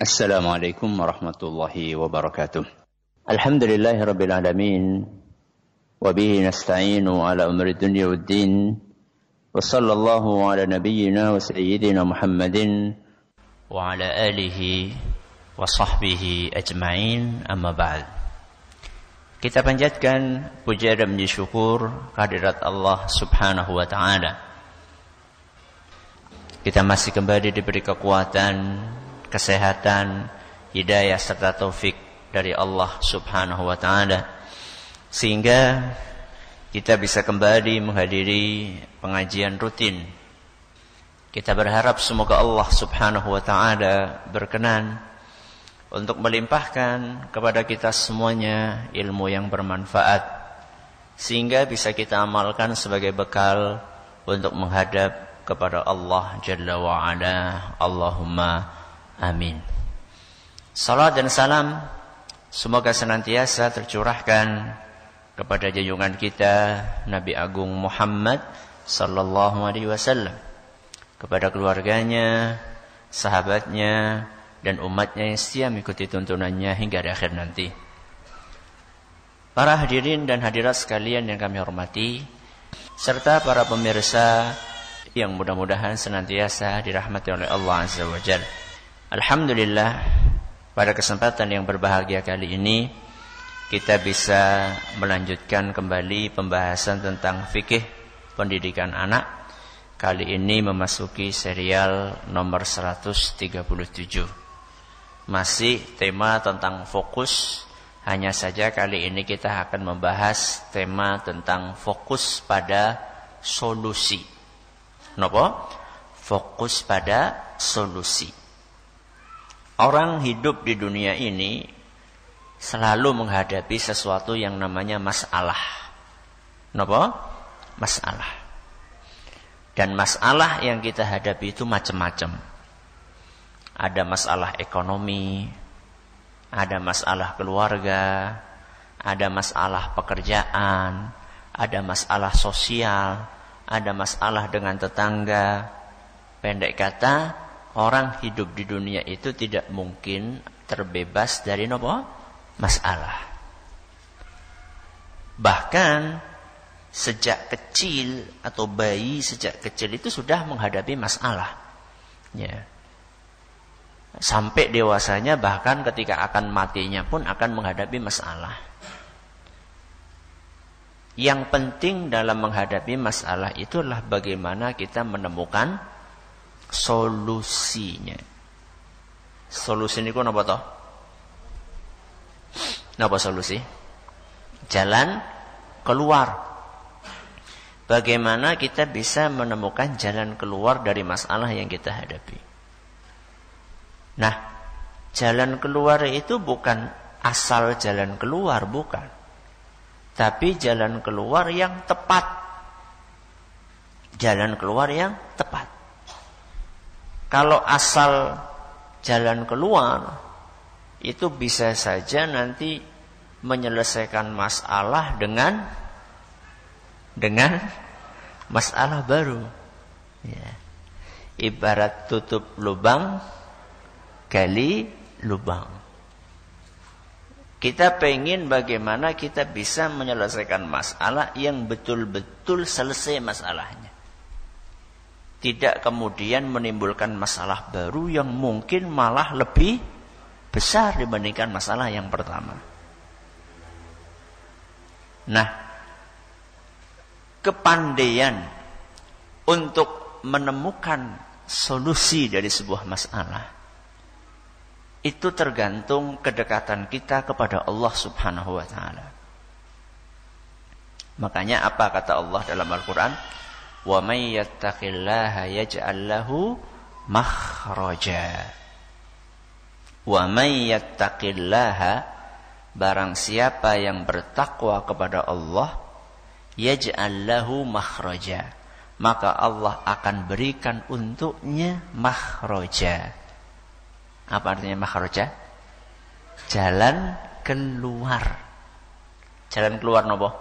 السلام عليكم ورحمة الله وبركاته الحمد لله رب العالمين وبه نستعين على أمر الدنيا والدين وصلى الله على نبينا وسيدنا محمد وعلى آله وصحبه أجمعين أما بعد Kita panjatkan puja dan puji syukur kehadirat Allah Subhanahu wa taala. Kita masih kembali diberi kekuatan, kesehatan, hidayah serta taufik dari Allah Subhanahu wa taala sehingga kita bisa kembali menghadiri pengajian rutin. Kita berharap semoga Allah Subhanahu wa taala berkenan untuk melimpahkan kepada kita semuanya ilmu yang bermanfaat sehingga bisa kita amalkan sebagai bekal untuk menghadap kepada Allah Jalla wa Ala. Allahumma amin. Salat dan salam semoga senantiasa tercurahkan kepada junjungan kita Nabi Agung Muhammad sallallahu alaihi wasallam kepada keluarganya, sahabatnya, dan umatnya yang setia mengikuti tuntunannya hingga di akhir nanti. Para hadirin dan hadirat sekalian yang kami hormati, serta para pemirsa yang mudah-mudahan senantiasa dirahmati oleh Allah Azza wa Jal. Alhamdulillah, pada kesempatan yang berbahagia kali ini, kita bisa melanjutkan kembali pembahasan tentang fikih pendidikan anak. Kali ini memasuki serial nomor 137 masih tema tentang fokus. Hanya saja kali ini kita akan membahas tema tentang fokus pada solusi. Nopo? Fokus pada solusi. Orang hidup di dunia ini selalu menghadapi sesuatu yang namanya masalah. Nopo? Masalah. Dan masalah yang kita hadapi itu macam-macam ada masalah ekonomi, ada masalah keluarga, ada masalah pekerjaan, ada masalah sosial, ada masalah dengan tetangga. Pendek kata, orang hidup di dunia itu tidak mungkin terbebas dari nopo masalah. Bahkan sejak kecil atau bayi sejak kecil itu sudah menghadapi masalah. Ya. Sampai dewasanya bahkan ketika akan matinya pun akan menghadapi masalah. Yang penting dalam menghadapi masalah itulah bagaimana kita menemukan solusinya. Solusi ini apa toh? Apa solusi? Jalan keluar. Bagaimana kita bisa menemukan jalan keluar dari masalah yang kita hadapi? Nah, jalan keluar itu bukan asal jalan keluar, bukan. Tapi jalan keluar yang tepat. Jalan keluar yang tepat. Kalau asal jalan keluar, itu bisa saja nanti menyelesaikan masalah dengan dengan masalah baru. Ya. Ibarat tutup lubang gali lubang. Kita pengen bagaimana kita bisa menyelesaikan masalah yang betul-betul selesai masalahnya. Tidak kemudian menimbulkan masalah baru yang mungkin malah lebih besar dibandingkan masalah yang pertama. Nah, kepandaian untuk menemukan solusi dari sebuah masalah itu tergantung kedekatan kita kepada Allah Subhanahu wa taala. Makanya apa kata Allah dalam Al-Qur'an? Wa may yattaqillaha yaj'al lahu makhraja. Wa may yattaqillaha barang siapa yang bertakwa kepada Allah yaj'al lahu makhraja maka Allah akan berikan untuknya makhraja apa artinya makharoja? Jalan keluar. Jalan keluar nopo?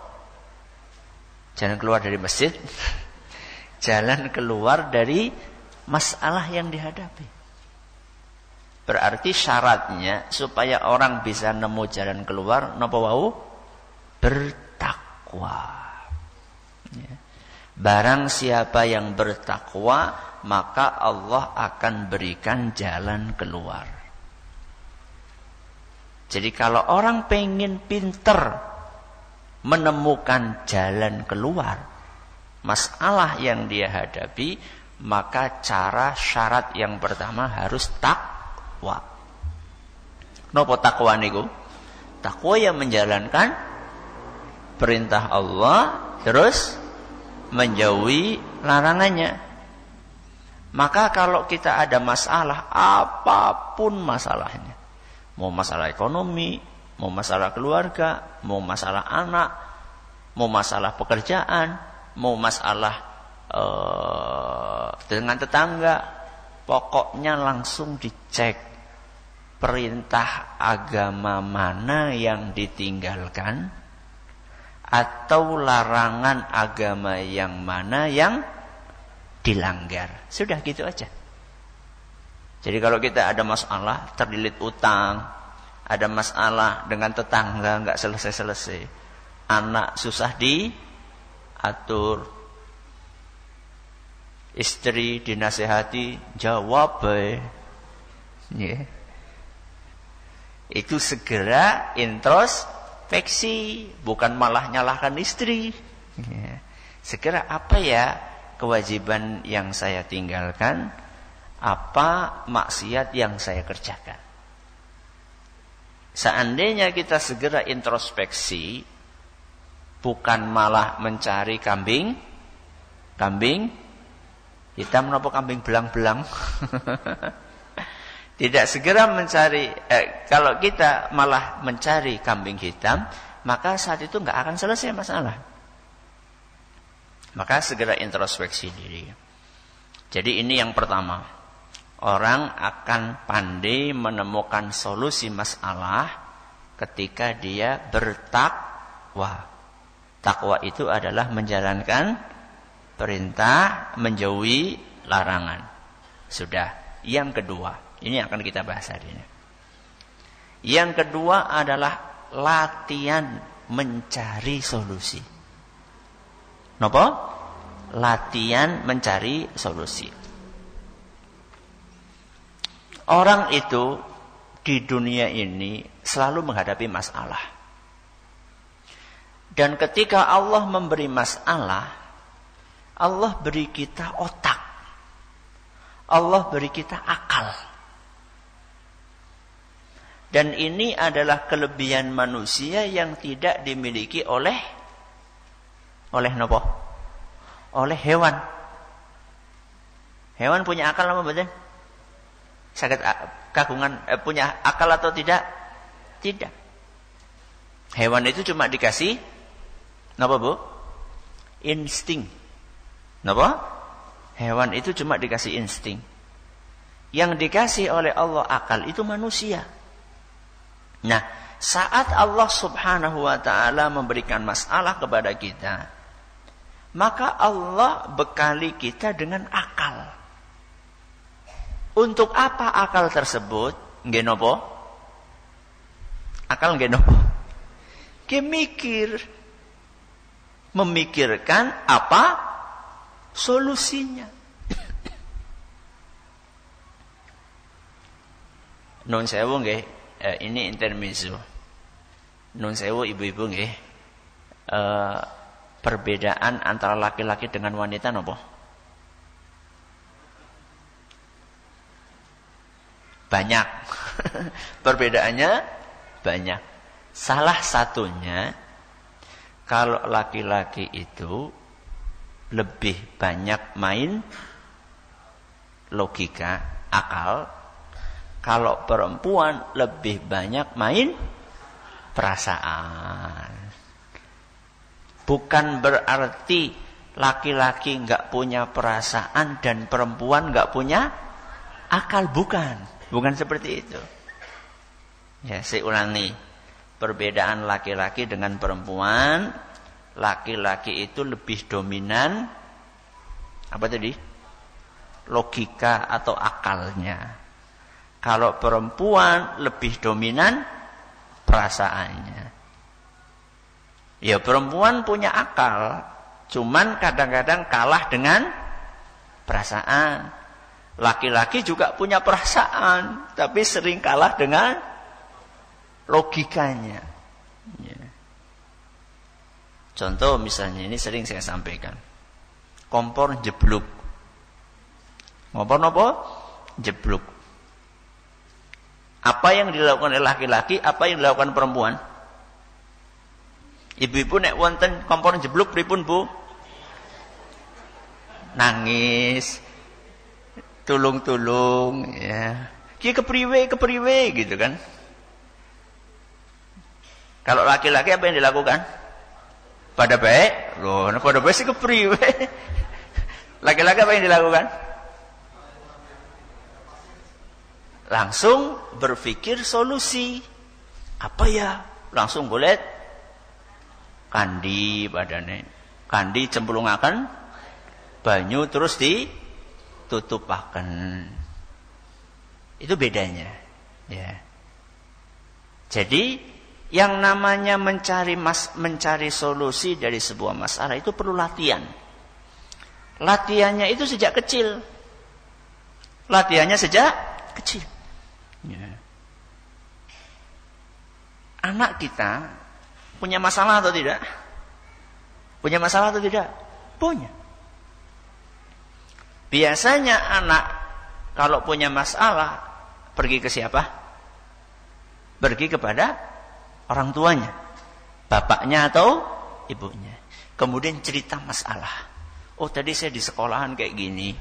Jalan keluar dari masjid. Jalan keluar dari masalah yang dihadapi. Berarti syaratnya supaya orang bisa nemu jalan keluar napa wau? Bertakwa. Ya. Barang siapa yang bertakwa, maka Allah akan berikan jalan keluar. Jadi kalau orang pengen pinter menemukan jalan keluar, masalah yang dia hadapi, maka cara syarat yang pertama harus tak takwa. Nopo takwa niku? Takwa yang menjalankan perintah Allah terus menjauhi larangannya. Maka kalau kita ada masalah apa pun masalahnya, mau masalah ekonomi, mau masalah keluarga, mau masalah anak, mau masalah pekerjaan, mau masalah uh, dengan tetangga, pokoknya langsung dicek perintah agama mana yang ditinggalkan atau larangan agama yang mana yang dilanggar. Sudah gitu aja. Jadi kalau kita ada masalah terlilit utang, ada masalah dengan tetangga nggak selesai-selesai, anak susah diatur, istri dinasehati, jawab, yeah itu segera introspeksi, bukan malah nyalahkan istri. Ya. Segera apa ya kewajiban yang saya tinggalkan, apa maksiat yang saya kerjakan. Seandainya kita segera introspeksi, bukan malah mencari kambing, kambing hitam menapa kambing belang-belang. tidak segera mencari eh, kalau kita malah mencari kambing hitam maka saat itu nggak akan selesai masalah. Maka segera introspeksi diri. Jadi ini yang pertama. Orang akan pandai menemukan solusi masalah ketika dia bertakwa takwa itu adalah menjalankan perintah menjauhi larangan sudah yang kedua ini yang akan kita bahas hari ini. Yang kedua adalah latihan mencari solusi. Nopo? Latihan mencari solusi. Orang itu di dunia ini selalu menghadapi masalah. Dan ketika Allah memberi masalah, Allah beri kita otak. Allah beri kita akal. Dan ini adalah kelebihan manusia yang tidak dimiliki oleh oleh nopo? Oleh hewan. Hewan punya akal apa betul? Sakit kagungan eh, punya akal atau tidak? Tidak. Hewan itu cuma dikasih nopo Bu? Insting. Nopo? Hewan itu cuma dikasih insting. Yang dikasih oleh Allah akal itu manusia. Nah, saat Allah Subhanahu wa taala memberikan masalah kepada kita, maka Allah bekali kita dengan akal. Untuk apa akal tersebut? Genopo? Akal genopo? Kemikir. Memikirkan apa solusinya. Non sewu nggih, eh, ini intermezzo. Nun sewu ibu-ibu nggih. Eh, perbedaan antara laki-laki dengan wanita nopo? Banyak. Perbedaannya banyak. Salah satunya kalau laki-laki itu lebih banyak main logika, akal kalau perempuan lebih banyak main perasaan. Bukan berarti laki-laki nggak punya perasaan dan perempuan nggak punya akal, bukan. Bukan seperti itu. Ya, saya ulangi. Perbedaan laki-laki dengan perempuan, laki-laki itu lebih dominan apa tadi? Logika atau akalnya Kalau perempuan lebih dominan perasaannya. Ya perempuan punya akal, cuman kadang-kadang kalah dengan perasaan. Laki-laki juga punya perasaan, tapi sering kalah dengan logikanya. Ya. Contoh misalnya ini sering saya sampaikan. Kompor jeblok. Kompor apa? Jeblok. Apa yang dilakukan oleh laki-laki, apa yang dilakukan perempuan? Ibu-ibu nek wonten kompor jeblok pripun, Bu? Nangis. Tulung-tulung ya. Ki kepriwe, kepriwe gitu kan. Kalau laki-laki apa yang dilakukan? Pada baik, loh, pada baik sih kepriwe. Laki-laki apa yang dilakukan? Langsung berpikir solusi. Apa ya? Langsung boleh kandi badannya kandi akan banyu terus ditutupaken itu bedanya ya jadi yang namanya mencari mas, mencari solusi dari sebuah masalah itu perlu latihan latihannya itu sejak kecil latihannya sejak kecil ya. anak kita Punya masalah atau tidak? Punya masalah atau tidak? Punya. Biasanya anak kalau punya masalah pergi ke siapa? Pergi kepada orang tuanya. Bapaknya atau ibunya. Kemudian cerita masalah. Oh tadi saya di sekolahan kayak gini.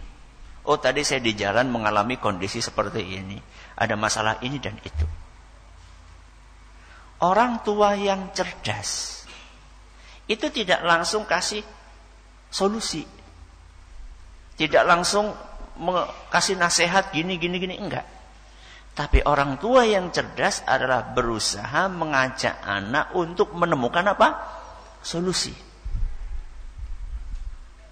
Oh tadi saya di jalan mengalami kondisi seperti ini. Ada masalah ini dan itu. Orang tua yang cerdas itu tidak langsung kasih solusi. Tidak langsung kasih nasihat gini gini gini enggak. Tapi orang tua yang cerdas adalah berusaha mengajak anak untuk menemukan apa? Solusi.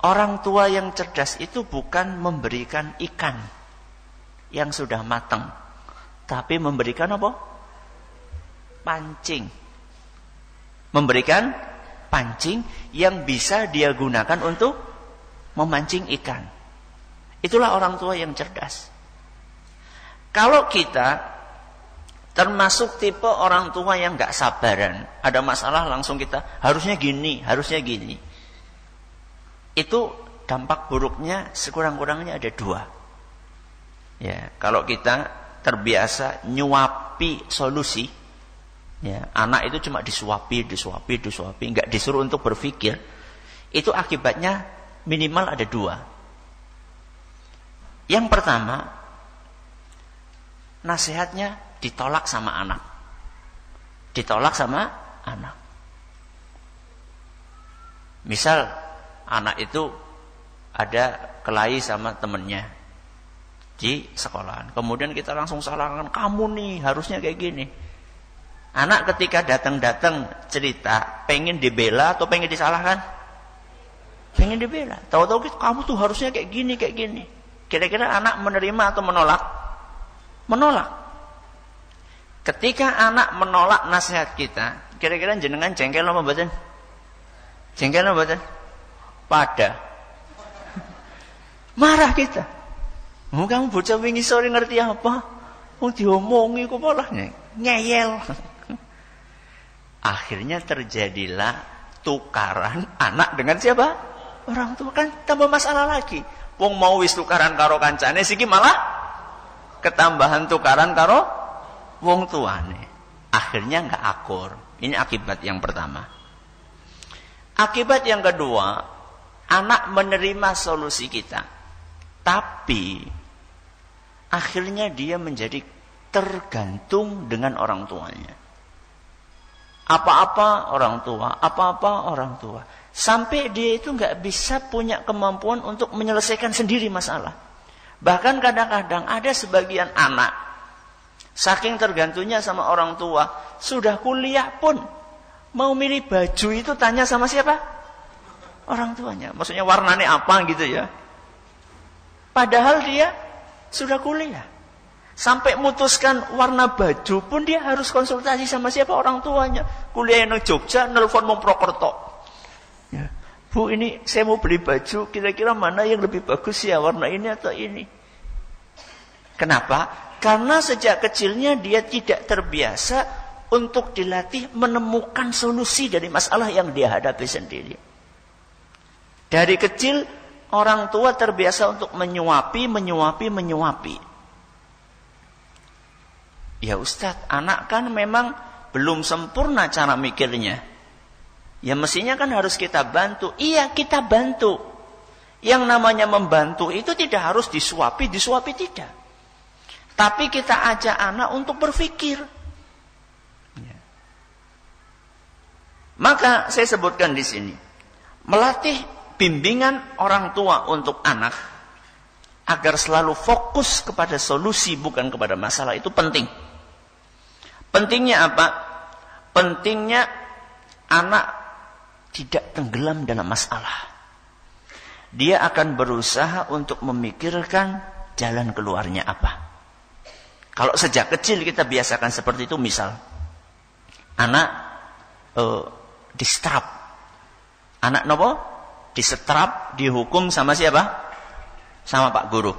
Orang tua yang cerdas itu bukan memberikan ikan yang sudah matang, tapi memberikan apa? pancing. Memberikan pancing yang bisa dia gunakan untuk memancing ikan. Itulah orang tua yang cerdas. Kalau kita termasuk tipe orang tua yang gak sabaran, ada masalah langsung kita harusnya gini, harusnya gini. Itu dampak buruknya sekurang-kurangnya ada dua. Ya, kalau kita terbiasa nyuapi solusi, Ya, anak itu cuma disuapi, disuapi, disuapi, nggak disuruh untuk berpikir. Itu akibatnya minimal ada dua. Yang pertama, nasihatnya ditolak sama anak. Ditolak sama anak. Misal anak itu ada kelahi sama temennya di sekolahan. Kemudian kita langsung salahkan kamu nih harusnya kayak gini. Anak ketika datang-datang cerita, pengen dibela atau pengen disalahkan? Pengen dibela. Tahu-tahu kamu tuh harusnya kayak gini, kayak gini. Kira-kira anak menerima atau menolak? Menolak. Ketika anak menolak nasihat kita, kira-kira jenengan jengkel apa mboten? Jengkel apa mboten? Pada. Marah kita. Mau kamu bocah wingi sore ngerti apa? Mau diomongi kok malah ngeyel. Akhirnya terjadilah tukaran anak dengan siapa? Orang tua kan tambah masalah lagi. Wong mau wis tukaran karo kancane siki malah ketambahan tukaran karo wong tuane. Akhirnya nggak akur. Ini akibat yang pertama. Akibat yang kedua, anak menerima solusi kita. Tapi akhirnya dia menjadi tergantung dengan orang tuanya. Apa-apa orang tua, apa-apa orang tua. Sampai dia itu nggak bisa punya kemampuan untuk menyelesaikan sendiri masalah. Bahkan kadang-kadang ada sebagian anak, saking tergantungnya sama orang tua, sudah kuliah pun mau milih baju itu tanya sama siapa? Orang tuanya. Maksudnya warnanya apa gitu ya. Padahal dia sudah kuliah. Sampai mutuskan warna baju pun dia harus konsultasi sama siapa orang tuanya. Kuliah yang Jogja, nelfon mau Prokerto. Ya. Bu ini saya mau beli baju, kira-kira mana yang lebih bagus ya warna ini atau ini? Kenapa? Karena sejak kecilnya dia tidak terbiasa untuk dilatih menemukan solusi dari masalah yang dia hadapi sendiri. Dari kecil orang tua terbiasa untuk menyuapi, menyuapi, menyuapi. Ya Ustadz, anak kan memang belum sempurna cara mikirnya. Ya mestinya kan harus kita bantu. Iya kita bantu. Yang namanya membantu itu tidak harus disuapi, disuapi tidak. Tapi kita ajak anak untuk berpikir. Ya. Maka saya sebutkan di sini. Melatih bimbingan orang tua untuk anak agar selalu fokus kepada solusi bukan kepada masalah itu penting. Pentingnya apa? Pentingnya anak tidak tenggelam dalam masalah. Dia akan berusaha untuk memikirkan jalan keluarnya apa. Kalau sejak kecil kita biasakan seperti itu, misal anak uh, distrap, anak nopo disetrap, dihukum sama siapa? Sama Pak Guru.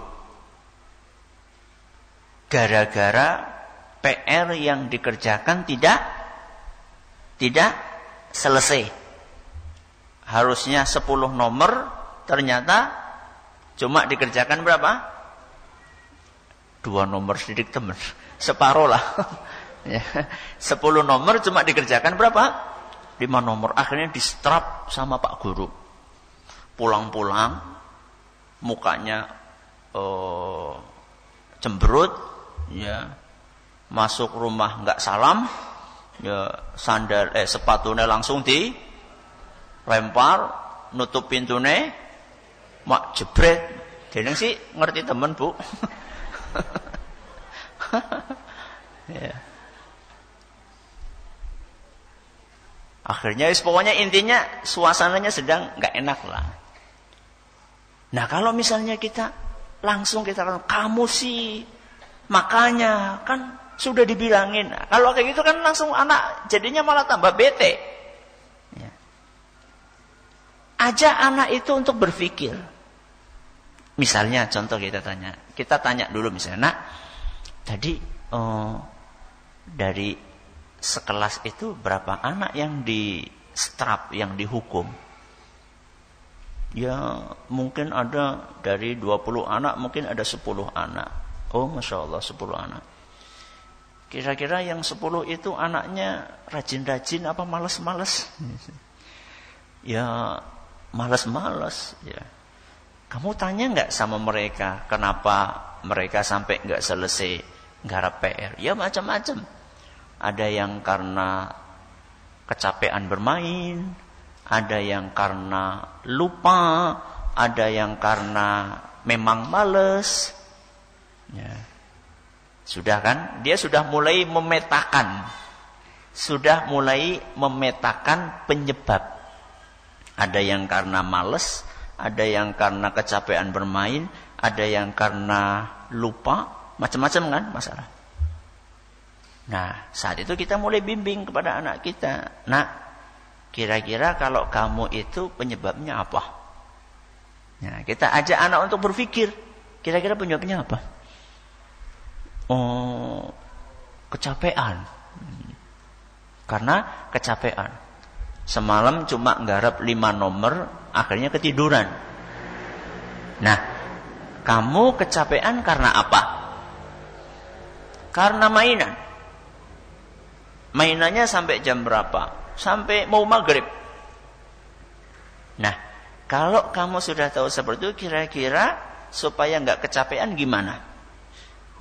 Gara-gara PR yang dikerjakan tidak tidak selesai. Harusnya 10 nomor, ternyata cuma dikerjakan berapa? Dua nomor sedikit teman. Separuh lah. ya. 10 nomor cuma dikerjakan berapa? 5 nomor. Akhirnya di strap sama Pak Guru. Pulang-pulang, mukanya uh, cemberut, ya masuk rumah nggak salam, ya sandal eh sepatunya langsung di lempar, nutup pintunya, mak jebret. Jadi sih ngerti temen bu. ya. Akhirnya pokoknya intinya suasananya sedang nggak enak lah. Nah kalau misalnya kita langsung kita kamu sih makanya kan sudah dibilangin. Kalau kayak gitu kan langsung anak jadinya malah tambah bete. Ajak anak itu untuk berpikir. Misalnya contoh kita tanya, kita tanya dulu misalnya, nak, tadi oh, dari sekelas itu berapa anak yang di strap, yang dihukum? Ya mungkin ada dari 20 anak, mungkin ada 10 anak. Oh Masya Allah 10 anak. Kira-kira yang sepuluh itu anaknya rajin-rajin apa males-males? ya males-males ya. Kamu tanya nggak sama mereka kenapa mereka sampai nggak selesai garap PR? Ya macam-macam. Ada yang karena kecapean bermain, ada yang karena lupa, ada yang karena memang males. Ya. Sudah kan? Dia sudah mulai memetakan. Sudah mulai memetakan penyebab. Ada yang karena males, ada yang karena kecapean bermain, ada yang karena lupa, macam-macam kan masalah. Nah, saat itu kita mulai bimbing kepada anak kita. Nah, kira-kira kalau kamu itu penyebabnya apa? Nah, kita ajak anak untuk berpikir, kira-kira penyebabnya apa? oh, kecapean. Karena kecapean. Semalam cuma nggarap lima nomor, akhirnya ketiduran. Nah, kamu kecapean karena apa? Karena mainan. Mainannya sampai jam berapa? Sampai mau maghrib. Nah, kalau kamu sudah tahu seperti itu, kira-kira supaya nggak kecapean gimana?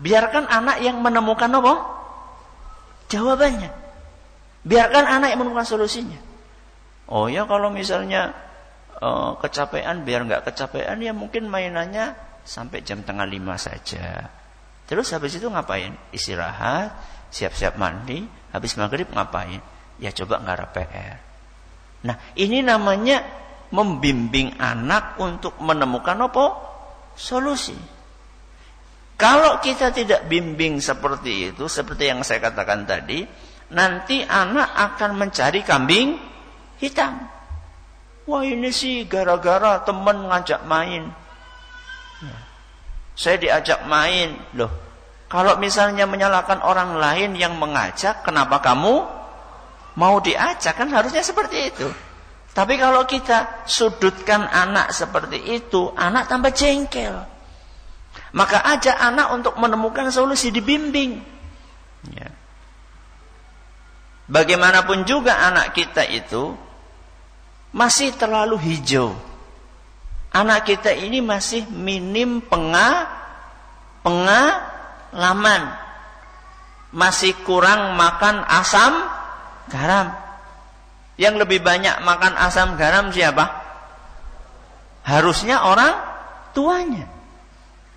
Biarkan anak yang menemukan apa? Jawabannya. Biarkan anak yang menemukan solusinya. Oh ya kalau misalnya uh, kecapean biar nggak kecapean ya mungkin mainannya sampai jam tengah lima saja. Terus habis itu ngapain? Istirahat, siap-siap mandi, habis maghrib ngapain? Ya coba nggak PR. Nah ini namanya membimbing anak untuk menemukan apa? Solusi. Kalau kita tidak bimbing seperti itu, seperti yang saya katakan tadi, nanti anak akan mencari kambing hitam. Wah ini sih gara-gara teman ngajak main. Saya diajak main. Loh, kalau misalnya menyalahkan orang lain yang mengajak, kenapa kamu mau diajak? Kan harusnya seperti itu. Tapi kalau kita sudutkan anak seperti itu, anak tambah jengkel. Maka ajak anak untuk menemukan solusi dibimbing. Ya. Bagaimanapun juga anak kita itu masih terlalu hijau. Anak kita ini masih minim penga, pengalaman. Masih kurang makan asam garam. Yang lebih banyak makan asam garam siapa? Harusnya orang tuanya.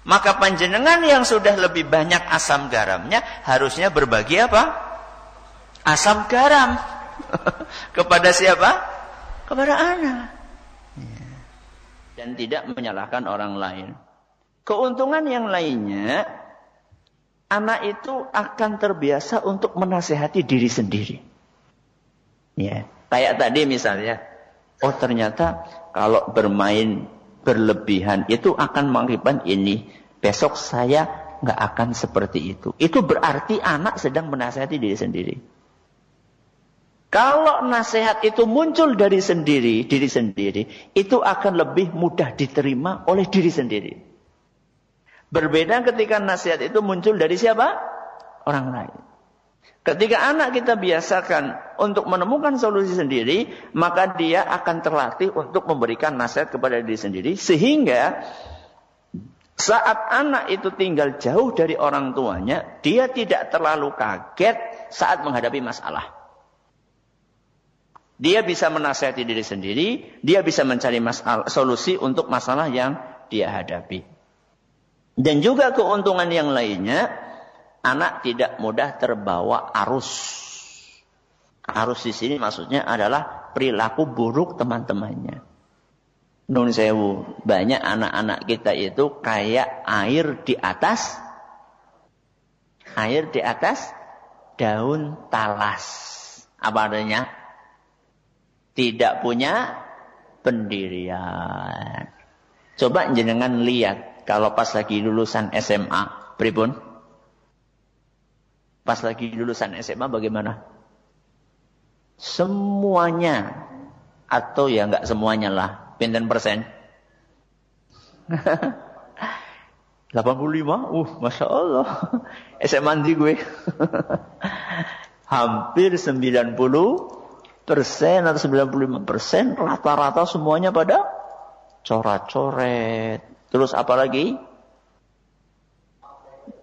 Maka panjenengan yang sudah lebih banyak asam garamnya harusnya berbagi apa? Asam garam. Kepada siapa? Kepada anak. Ya. Dan tidak menyalahkan orang lain. Keuntungan yang lainnya, anak itu akan terbiasa untuk menasehati diri sendiri. Ya, kayak tadi misalnya, oh ternyata kalau bermain berlebihan itu akan mengakibatkan ini. Besok saya nggak akan seperti itu. Itu berarti anak sedang menasehati diri sendiri. Kalau nasihat itu muncul dari sendiri, diri sendiri, itu akan lebih mudah diterima oleh diri sendiri. Berbeda ketika nasihat itu muncul dari siapa? Orang lain. Ketika anak kita biasakan untuk menemukan solusi sendiri, maka dia akan terlatih untuk memberikan nasihat kepada diri sendiri. Sehingga saat anak itu tinggal jauh dari orang tuanya, dia tidak terlalu kaget saat menghadapi masalah. Dia bisa menasihati diri sendiri, dia bisa mencari masalah, solusi untuk masalah yang dia hadapi. Dan juga keuntungan yang lainnya, anak tidak mudah terbawa arus. Arus di sini maksudnya adalah perilaku buruk teman-temannya. Nun sewu, banyak anak-anak kita itu kayak air di atas air di atas daun talas. Apa adanya? Tidak punya pendirian. Coba jenengan lihat kalau pas lagi lulusan SMA, pribun? Pas lagi lulusan SMA bagaimana? Semuanya atau ya nggak semuanya lah, pinten persen? 85? Uh, Masya Allah. SMA di gue. Hampir 90 persen atau 95 persen rata-rata semuanya pada coret-coret. Terus apa lagi?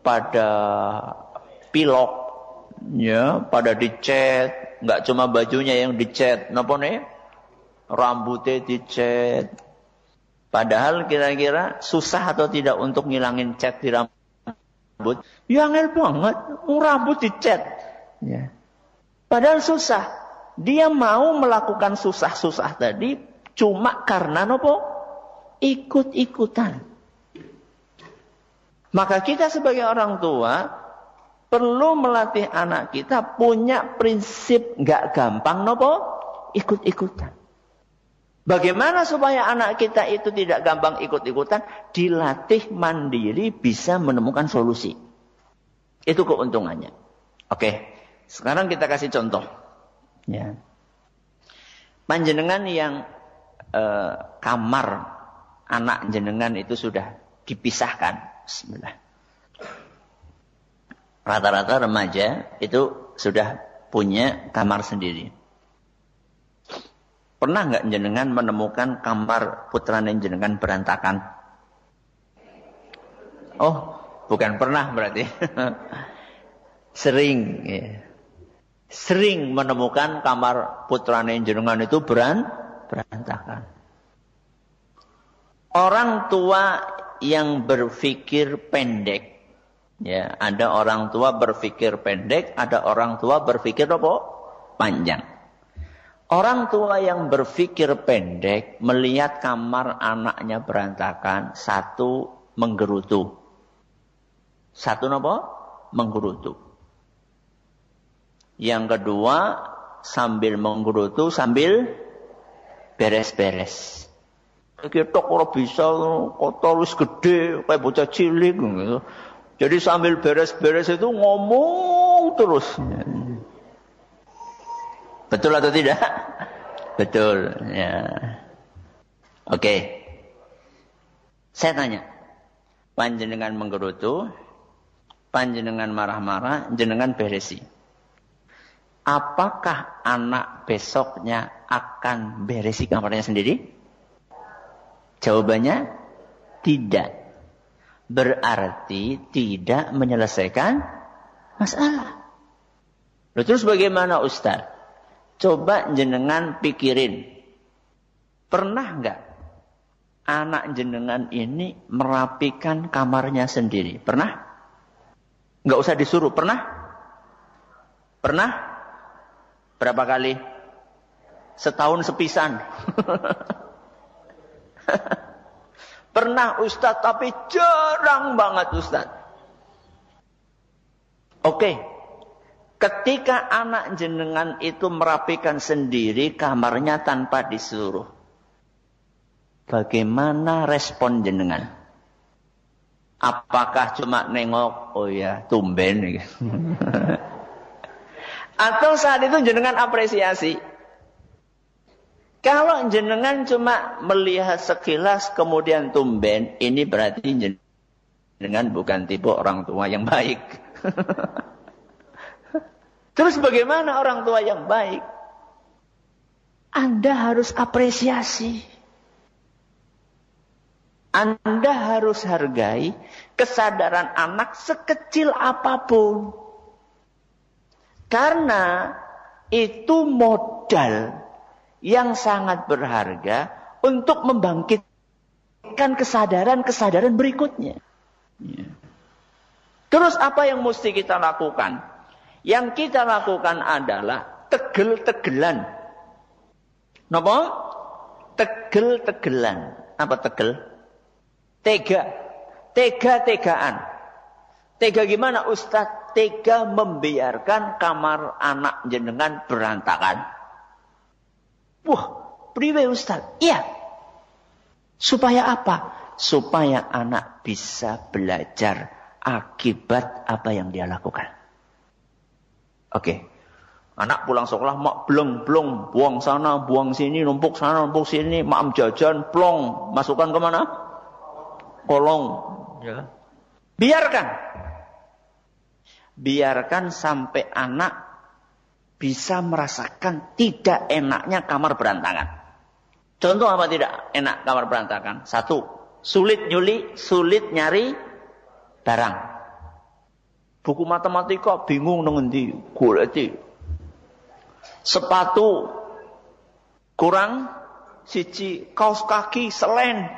Pada pilok. Ya pada dicat. Nggak cuma bajunya yang dicat. Napa nih? Rambutnya dicat. Padahal kira-kira susah atau tidak untuk ngilangin cat di rambut? Ya banget. Rambut dicat. Ya. Padahal susah dia mau melakukan susah-susah tadi cuma karena nopo ikut-ikutan maka kita sebagai orang tua perlu melatih anak kita punya prinsip nggak gampang nopo ikut-ikutan. Bagaimana supaya anak kita itu tidak gampang ikut-ikutan? Dilatih mandiri bisa menemukan solusi. Itu keuntungannya. Oke, sekarang kita kasih contoh. Ya. Panjenengan yang eh, kamar anak jenengan itu sudah dipisahkan. Bismillah rata-rata remaja itu sudah punya kamar sendiri. Pernah nggak jenengan menemukan kamar putra jenengan berantakan? Oh, bukan pernah berarti. Sering, ya. Sering menemukan kamar putra jenengan itu beran, berantakan. Orang tua yang berpikir pendek Ya, ada orang tua berpikir pendek, ada orang tua berpikir apa? Panjang. Orang tua yang berpikir pendek melihat kamar anaknya berantakan, satu menggerutu. Satu nopo menggerutu. Yang kedua sambil menggerutu sambil beres-beres. Kita kalau bisa kotor wis gede kayak bocah cilik gitu. Jadi sambil beres-beres itu ngomong terus. Betul atau tidak? Betul. Ya. Oke. Saya tanya. Panjenengan menggerutu, panjenengan marah-marah, jenengan beresi. Apakah anak besoknya akan beresi kamarnya sendiri? Jawabannya tidak. Berarti tidak menyelesaikan masalah. Lalu terus bagaimana Ustaz? Coba jenengan pikirin. Pernah nggak anak jenengan ini merapikan kamarnya sendiri? Pernah? Nggak usah disuruh. Pernah? Pernah? Berapa kali? Setahun sepisan. Pernah Ustadz, tapi jarang banget Ustadz. Oke. Ketika anak jenengan itu merapikan sendiri kamarnya tanpa disuruh. Bagaimana respon jenengan? Apakah cuma nengok, oh ya tumben. Atau saat itu jenengan apresiasi. Kalau jenengan cuma melihat sekilas kemudian tumben, ini berarti jenengan bukan tipe orang tua yang baik. Terus bagaimana orang tua yang baik? Anda harus apresiasi. Anda harus hargai kesadaran anak sekecil apa pun. Karena itu modal yang sangat berharga untuk membangkitkan kesadaran-kesadaran berikutnya. Ya. Terus apa yang mesti kita lakukan? Yang kita lakukan adalah tegel-tegelan. Napa? Tegel-tegelan. Apa tegel? Tega. Tega-tegaan. Tega gimana Ustaz? Tega membiarkan kamar anak jenengan berantakan. Wah, priwe Ustaz? Iya. Supaya apa? Supaya anak bisa belajar akibat apa yang dia lakukan. Oke. Anak pulang sekolah, mak bleng, bleng, buang sana, buang sini, numpuk sana, numpuk sini, mak jajan, plong, masukkan ke mana? Kolong. Ya. Biarkan. Biarkan sampai anak bisa merasakan tidak enaknya kamar berantakan. Contoh apa tidak enak kamar berantakan? Satu, sulit nyuli, sulit nyari barang. Buku matematika bingung nengendi, goleki. Sepatu kurang siji kaos kaki selen.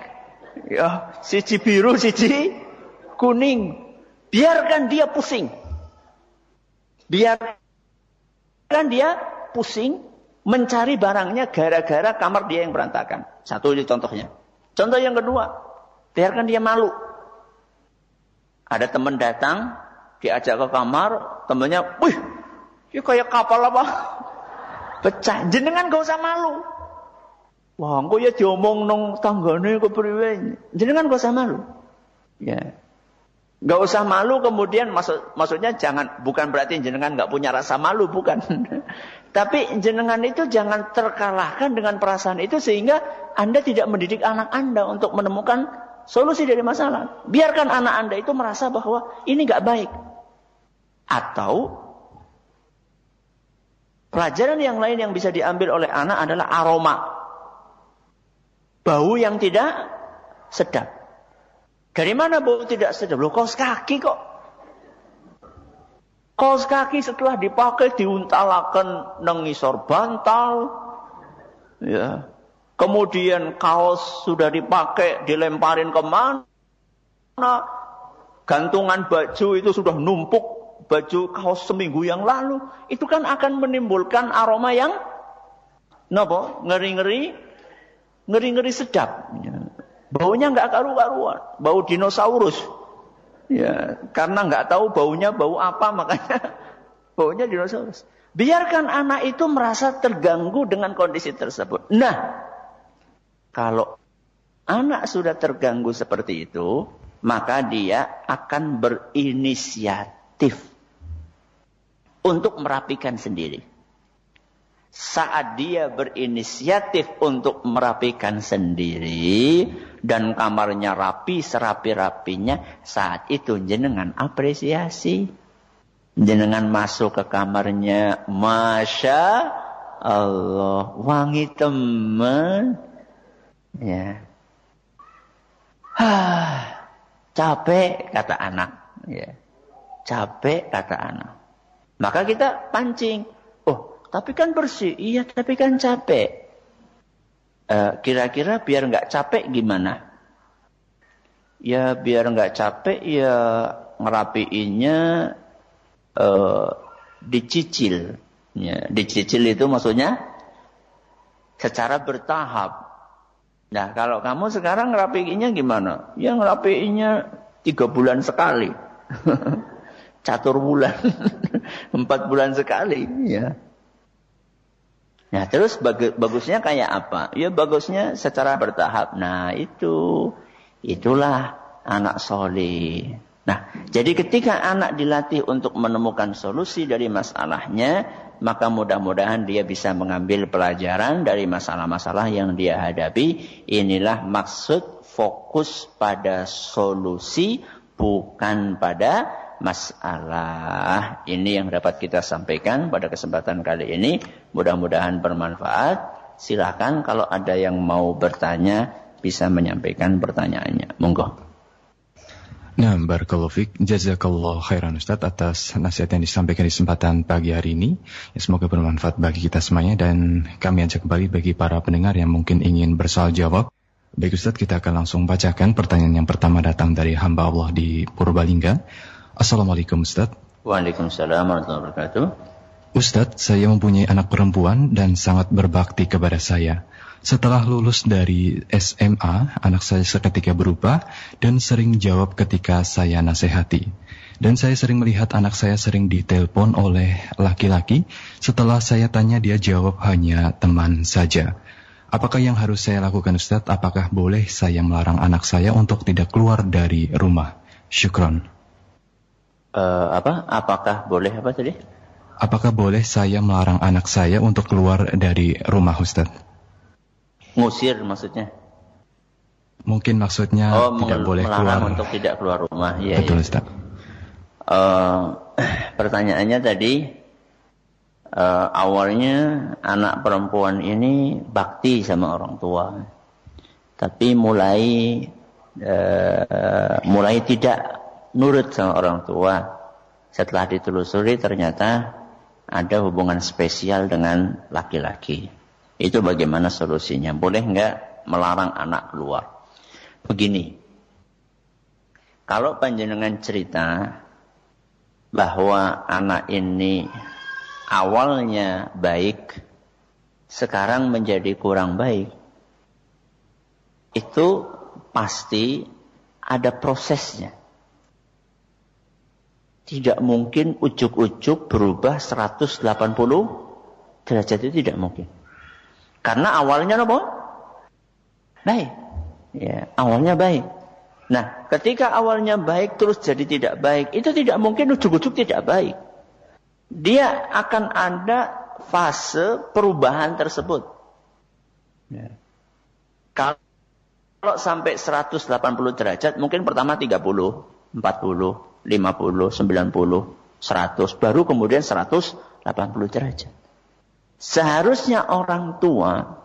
Ya, siji biru, siji kuning. Biarkan dia pusing. Biar kan dia pusing mencari barangnya gara-gara kamar dia yang berantakan. Satu ini contohnya. Contoh yang kedua, biarkan dia malu. Ada teman datang, diajak ke kamar, temannya, wih, ini kayak kapal apa? Pecah. Jenengan gak usah malu. Wah, kok ya diomong nong tanggane kepriwe. Jenengan gak usah malu. Ya. Gak usah malu kemudian maksud, maksudnya jangan bukan berarti jenengan gak punya rasa malu bukan. Tapi jenengan itu jangan terkalahkan dengan perasaan itu sehingga Anda tidak mendidik anak Anda untuk menemukan solusi dari masalah. Biarkan anak Anda itu merasa bahwa ini gak baik. Atau pelajaran yang lain yang bisa diambil oleh anak adalah aroma. Bau yang tidak sedap. Dari mana bau tidak sedap? Loh, kaos kaki kok. Kaos kaki setelah dipakai diuntalakan nengisor bantal. Ya. Kemudian kaos sudah dipakai dilemparin ke mana? Gantungan baju itu sudah numpuk baju kaos seminggu yang lalu. Itu kan akan menimbulkan aroma yang nopo ngeri-ngeri ngeri-ngeri sedap. Ya. Baunya nggak karu-karuan, bau dinosaurus. Ya, karena nggak tahu baunya bau apa makanya baunya dinosaurus. Biarkan anak itu merasa terganggu dengan kondisi tersebut. Nah, kalau anak sudah terganggu seperti itu, maka dia akan berinisiatif untuk merapikan sendiri. Saat dia berinisiatif untuk merapikan sendiri dan kamarnya rapi serapi-rapinya, saat itu jenengan apresiasi. Jenengan masuk ke kamarnya, Masya Allah, wangi teman. Ya. Hah, capek kata anak. Ya. Capek kata anak. Maka kita pancing. Tapi kan bersih. Iya, tapi kan capek. Eh, kira-kira uh, biar nggak capek gimana? Ya biar nggak capek ya ngerapiinnya uh, dicicil. Ya, dicicil itu maksudnya secara bertahap. Nah kalau kamu sekarang ngerapiinnya gimana? Ya ngerapiinnya tiga bulan sekali. catur bulan, empat bulan sekali, ya. Nah terus bag bagusnya kayak apa? Ya bagusnya secara bertahap. Nah itu, itulah anak soleh. Nah jadi ketika anak dilatih untuk menemukan solusi dari masalahnya, maka mudah-mudahan dia bisa mengambil pelajaran dari masalah-masalah yang dia hadapi. Inilah maksud fokus pada solusi bukan pada masalah. Ini yang dapat kita sampaikan pada kesempatan kali ini. Mudah-mudahan bermanfaat. Silakan kalau ada yang mau bertanya bisa menyampaikan pertanyaannya. Monggo. Nah, Barakallahu Jazakallah khairan Ustaz atas nasihat yang disampaikan di kesempatan pagi hari ini. Ya, semoga bermanfaat bagi kita semuanya dan kami ajak kembali bagi para pendengar yang mungkin ingin bersoal jawab. Baik Ustaz, kita akan langsung bacakan pertanyaan yang pertama datang dari hamba Allah di Purbalingga. Assalamualaikum Ustaz. Waalaikumsalam warahmatullahi wabarakatuh. Ustadz, saya mempunyai anak perempuan dan sangat berbakti kepada saya. Setelah lulus dari SMA, anak saya seketika berubah dan sering jawab ketika saya nasihati. Dan saya sering melihat anak saya sering ditelepon oleh laki-laki. Setelah saya tanya, dia jawab hanya teman saja. Apakah yang harus saya lakukan Ustadz? Apakah boleh saya melarang anak saya untuk tidak keluar dari rumah? Syukron uh, apa? Apakah boleh apa tadi? Apakah boleh saya melarang anak saya untuk keluar dari rumah Ustaz? Ngusir maksudnya? Mungkin maksudnya oh, tidak boleh keluar. untuk tidak keluar rumah. Ya, Betul ya. Ustaz. Uh, pertanyaannya tadi uh, awalnya anak perempuan ini bakti sama orang tua, tapi mulai uh, mulai tidak nurut sama orang tua. Setelah ditelusuri ternyata ada hubungan spesial dengan laki-laki. Itu bagaimana solusinya? Boleh nggak melarang anak keluar? Begini, kalau panjenengan cerita bahwa anak ini awalnya baik, sekarang menjadi kurang baik, itu pasti ada prosesnya. Tidak mungkin ujuk-ujuk berubah 180 derajat itu tidak mungkin. Karena awalnya apa? Baik. Ya, awalnya baik. Nah, ketika awalnya baik terus jadi tidak baik, itu tidak mungkin ujuk-ujuk tidak baik. Dia akan ada fase perubahan tersebut. Ya. Kalau sampai 180 derajat, mungkin pertama 30, 40, 50, 90, 100, baru kemudian 180 derajat. Seharusnya orang tua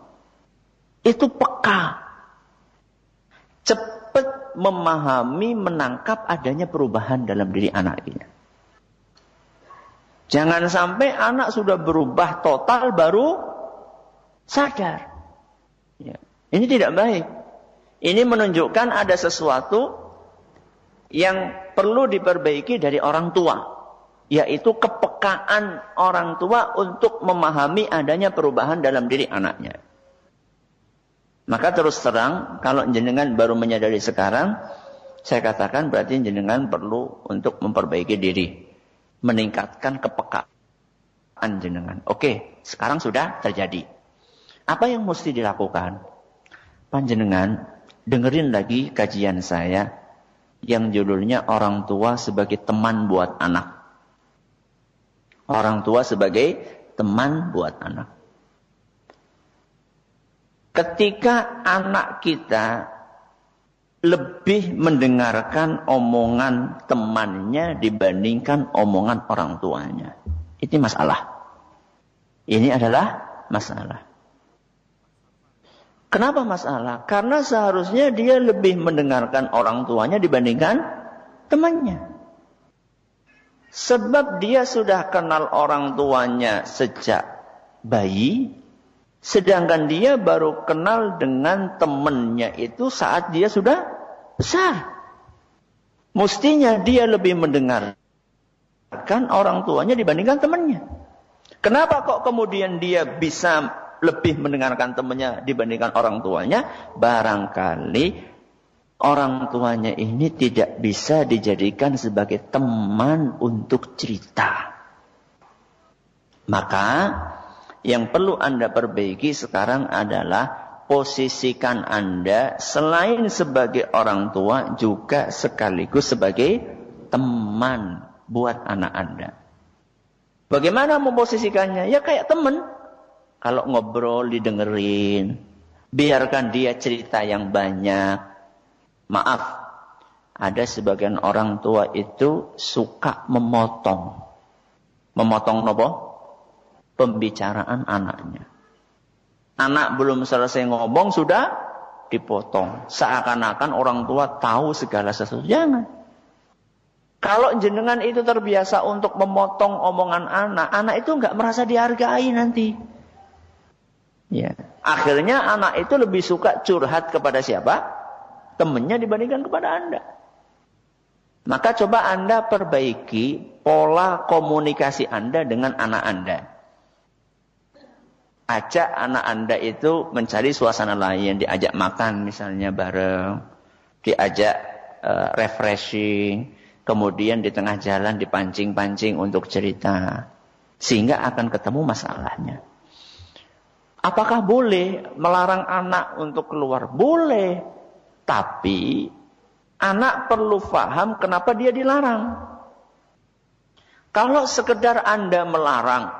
itu peka. Cepat memahami, menangkap adanya perubahan dalam diri anaknya. Jangan sampai anak sudah berubah total baru sadar. Ya. Ini tidak baik. Ini menunjukkan ada sesuatu yang perlu diperbaiki dari orang tua, yaitu kepekaan orang tua untuk memahami adanya perubahan dalam diri anaknya. Maka terus terang, kalau jenengan baru menyadari sekarang, Saya katakan berarti jenengan perlu untuk memperbaiki diri. Meningkatkan kepekaan jenengan. Oke, sekarang sudah terjadi. Apa yang mesti dilakukan? Panjenengan dengerin lagi kajian saya yang judulnya orang tua sebagai teman buat anak. Orang tua sebagai teman buat anak. Ketika anak kita lebih mendengarkan omongan temannya dibandingkan omongan orang tuanya. Ini masalah. Ini adalah masalah. Kenapa masalah? Karena seharusnya dia lebih mendengarkan orang tuanya dibandingkan temannya. Sebab dia sudah kenal orang tuanya sejak bayi, Sedangkan dia baru kenal dengan temannya itu saat dia sudah besar. Mestinya dia lebih mendengarkan orang tuanya dibandingkan temannya. Kenapa kok kemudian dia bisa lebih mendengarkan temannya dibandingkan orang tuanya? Barangkali orang tuanya ini tidak bisa dijadikan sebagai teman untuk cerita. Maka yang perlu Anda perbaiki sekarang adalah posisikan Anda selain sebagai orang tua juga sekaligus sebagai teman buat anak Anda. Bagaimana memposisikannya? Ya kayak teman. Kalau ngobrol didengerin, biarkan dia cerita yang banyak. Maaf, ada sebagian orang tua itu suka memotong. Memotong nopo? pembicaraan anaknya. Anak belum selesai ngomong sudah dipotong. Seakan-akan orang tua tahu segala sesuatu. Jangan. Kalau jenengan itu terbiasa untuk memotong omongan anak, anak itu nggak merasa dihargai nanti. Ya. Akhirnya anak itu lebih suka curhat kepada siapa? Temennya dibandingkan kepada Anda. Maka coba Anda perbaiki pola komunikasi Anda dengan anak Anda ajak anak anda itu mencari suasana lain, diajak makan misalnya bareng, diajak uh, refreshing, kemudian di tengah jalan dipancing-pancing untuk cerita, sehingga akan ketemu masalahnya. Apakah boleh melarang anak untuk keluar? Boleh, tapi anak perlu paham kenapa dia dilarang. Kalau sekedar Anda melarang,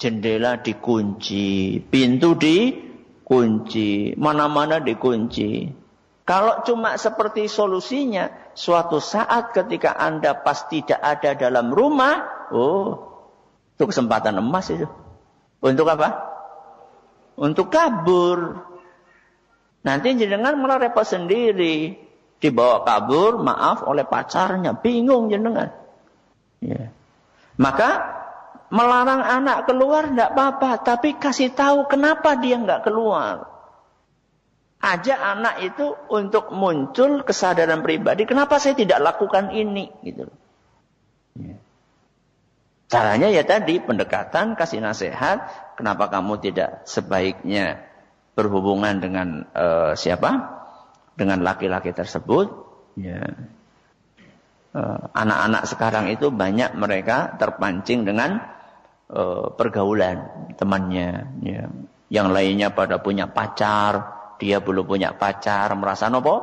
jendela dikunci, pintu dikunci, mana-mana dikunci. Kalau cuma seperti solusinya, suatu saat ketika Anda pas tidak ada dalam rumah, oh, itu kesempatan emas itu. Untuk apa? Untuk kabur. Nanti jenengan malah repot sendiri. Dibawa kabur, maaf, oleh pacarnya. Bingung jenengan. Ya. Maka Melarang anak keluar tidak apa-apa, tapi kasih tahu kenapa dia nggak keluar. Ajak anak itu untuk muncul kesadaran pribadi. Kenapa saya tidak lakukan ini? Gitu. Caranya ya tadi pendekatan, kasih nasihat. Kenapa kamu tidak sebaiknya berhubungan dengan uh, siapa? Dengan laki-laki tersebut. Ya. Eh, anak-anak sekarang itu banyak mereka terpancing dengan uh, pergaulan temannya. Ya. Yang lainnya pada punya pacar, dia belum punya pacar, merasa nopo?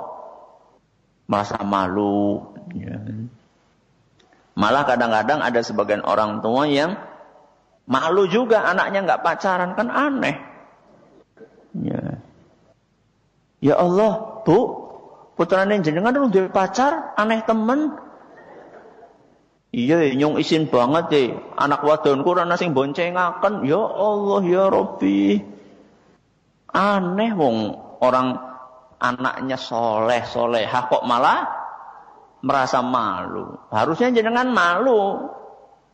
Merasa malu. Ya. Malah kadang-kadang ada sebagian orang tua yang malu juga anaknya nggak pacaran kan aneh. Ya. Ya Allah, Bu, putrane jenengan udah pacar, aneh temen, Iya, nyong isin banget deh. Anak wadonku rana sing boncengaken. Ya Allah, ya Rabbi. Aneh wong orang anaknya soleh, solehah kok malah merasa malu. Harusnya jenengan malu.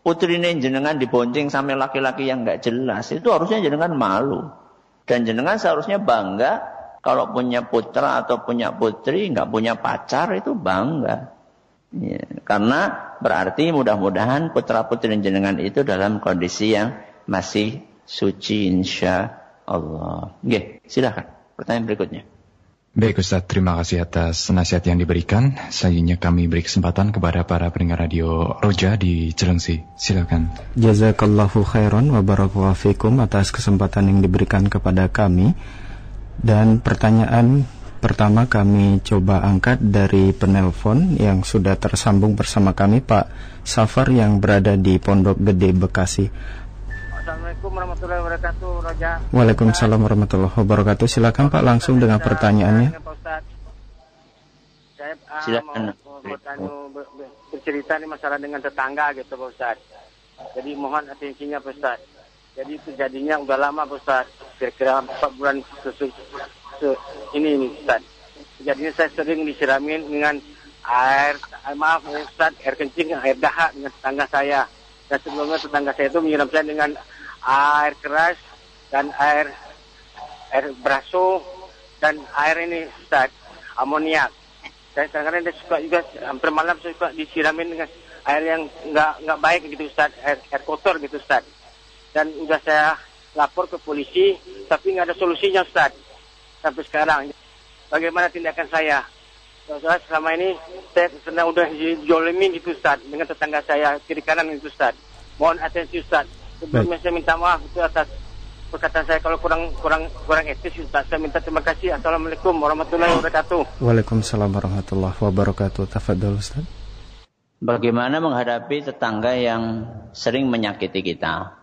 Putri ini jenengan dibonceng sampai laki-laki yang nggak jelas. Itu harusnya jenengan malu. Dan jenengan seharusnya bangga kalau punya putra atau punya putri nggak punya pacar itu bangga. Ya, karena berarti mudah-mudahan putra putri jenengan itu dalam kondisi yang masih suci insya Allah. Oke, silakan. Pertanyaan berikutnya. Baik Ustaz, terima kasih atas nasihat yang diberikan. Selanjutnya kami beri kesempatan kepada para pendengar radio Roja di Cilengsi. Silakan. Jazakallahu khairan wa fikum atas kesempatan yang diberikan kepada kami. Dan pertanyaan pertama kami coba angkat dari penelpon yang sudah tersambung bersama kami Pak Safar yang berada di Pondok Gede Bekasi. Assalamualaikum warahmatullahi wabarakatuh, Roja. Waalaikumsalam warahmatullahi wabarakatuh. Silakan Pak langsung dengan pertanyaannya. Saya uh, Silakan. mau bertanya bercerita nih masalah dengan tetangga gitu Pak Ustaz. Jadi mohon atensinya Pak Ustaz. Jadi terjadinya udah lama Pak Ustaz. Kira-kira 4 bulan sesu, se, ini nih Ustaz. Jadinya saya sering disiramin dengan air, air maaf Ustaz, air kencing, air dahak dengan tetangga saya. Dan sebelumnya tetangga saya itu menyiram saya dengan air keras dan air air beraso dan air ini Ustaz, amoniak. Saya kadang-kadang suka juga hampir malam suka disiramin dengan air yang nggak nggak baik gitu Ustaz, air, air kotor gitu Ustaz. Dan udah saya lapor ke polisi, tapi nggak ada solusinya Ustaz. Sampai sekarang. Bagaimana tindakan saya? Ustaz, selama ini saya sedang udah dijolimin gitu Ustaz dengan tetangga saya kiri kanan itu Ustaz. Mohon atensi Ustaz. Sebelumnya saya minta maaf itu atas perkataan saya kalau kurang kurang kurang etis. Saya minta terima kasih. Assalamualaikum warahmatullahi wabarakatuh. Waalaikumsalam warahmatullahi wabarakatuh. Tafadhol Ustaz. Bagaimana menghadapi tetangga yang sering menyakiti kita?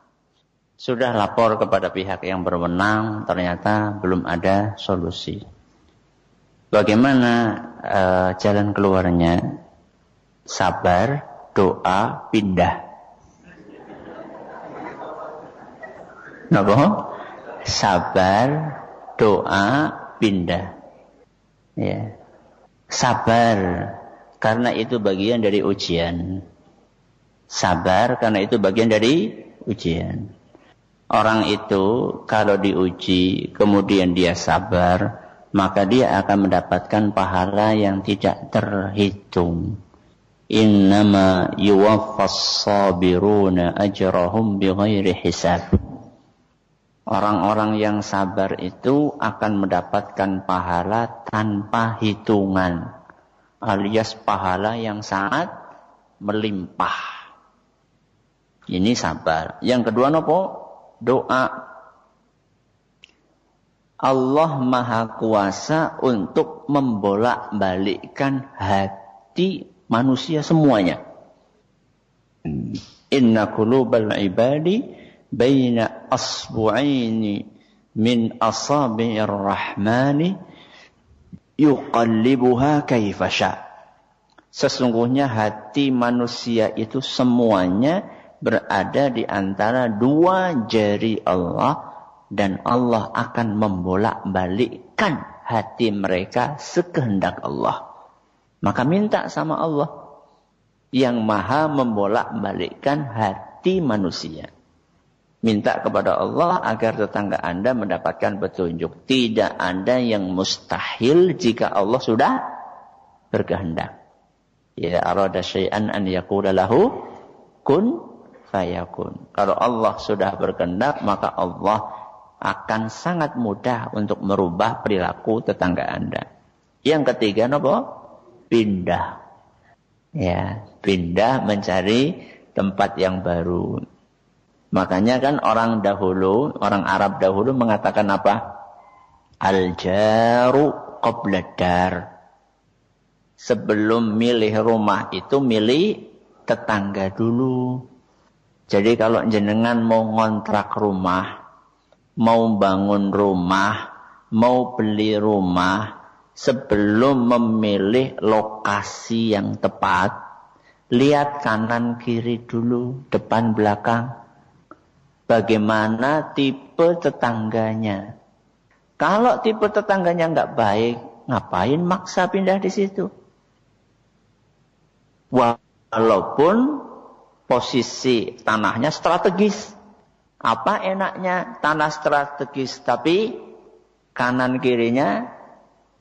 Sudah lapor kepada pihak yang berwenang, ternyata belum ada solusi. Bagaimana uh, jalan keluarnya? Sabar, doa, pindah. Napa? Sabar, doa, pindah. Ya. Sabar karena itu bagian dari ujian. Sabar karena itu bagian dari ujian. Orang itu kalau diuji kemudian dia sabar, maka dia akan mendapatkan pahala yang tidak terhitung. Innama yuwaffas sabiruna ajrahum bighairi hisab. Orang-orang yang sabar itu akan mendapatkan pahala tanpa hitungan, alias pahala yang sangat melimpah. Ini sabar. Yang kedua nopo? Doa. Allah Maha Kuasa untuk membolak-balikkan hati manusia semuanya. Inna qulubal ibadi baina asbu'aini min asabi'ir rahmani yuqallibuha kaifasha. Sesungguhnya hati manusia itu semuanya berada di antara dua jari Allah dan Allah akan membolak-balikkan hati mereka sekehendak Allah. Maka minta sama Allah yang maha membolak-balikkan hati manusia. Minta kepada Allah agar tetangga Anda mendapatkan petunjuk. Tidak ada yang mustahil jika Allah sudah berkehendak. Ya arada syai'an an yakula lahu kun fayakun. Kalau Allah sudah berkehendak, maka Allah akan sangat mudah untuk merubah perilaku tetangga Anda. Yang ketiga nopo? Pindah. Ya, pindah mencari tempat yang baru. Makanya kan orang dahulu, orang Arab dahulu mengatakan apa? Al-jaru qabladar. Sebelum milih rumah itu milih tetangga dulu. Jadi kalau jenengan mau ngontrak rumah, mau bangun rumah, mau beli rumah, sebelum memilih lokasi yang tepat, lihat kanan kiri dulu, depan belakang bagaimana tipe tetangganya. Kalau tipe tetangganya nggak baik, ngapain maksa pindah di situ? Walaupun posisi tanahnya strategis. Apa enaknya tanah strategis tapi kanan kirinya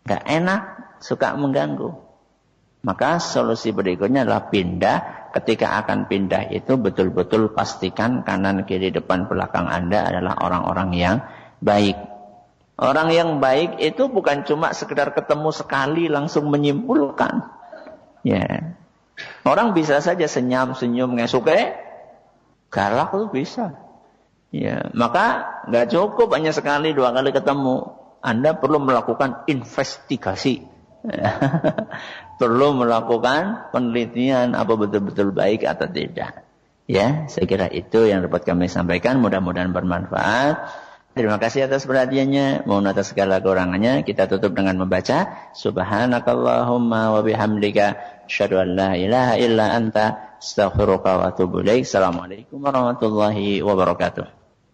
nggak enak, suka mengganggu. Maka solusi berikutnya adalah pindah ketika akan pindah itu betul-betul pastikan kanan kiri depan belakang Anda adalah orang-orang yang baik. Orang yang baik itu bukan cuma sekedar ketemu sekali langsung menyimpulkan. Ya. Orang bisa saja senyum, senyum, ngesuke, galak itu bisa. Ya, maka nggak cukup hanya sekali dua kali ketemu. Anda perlu melakukan investigasi. perlu melakukan penelitian apa betul-betul baik atau tidak. Ya, saya kira itu yang dapat kami sampaikan. Mudah-mudahan bermanfaat. Terima kasih atas perhatiannya. Mohon atas segala kekurangannya. Kita tutup dengan membaca. Subhanakallahumma wa bihamdika. An la ilaha illa anta. Astaghfiruka wa atubu. Assalamualaikum warahmatullahi wabarakatuh.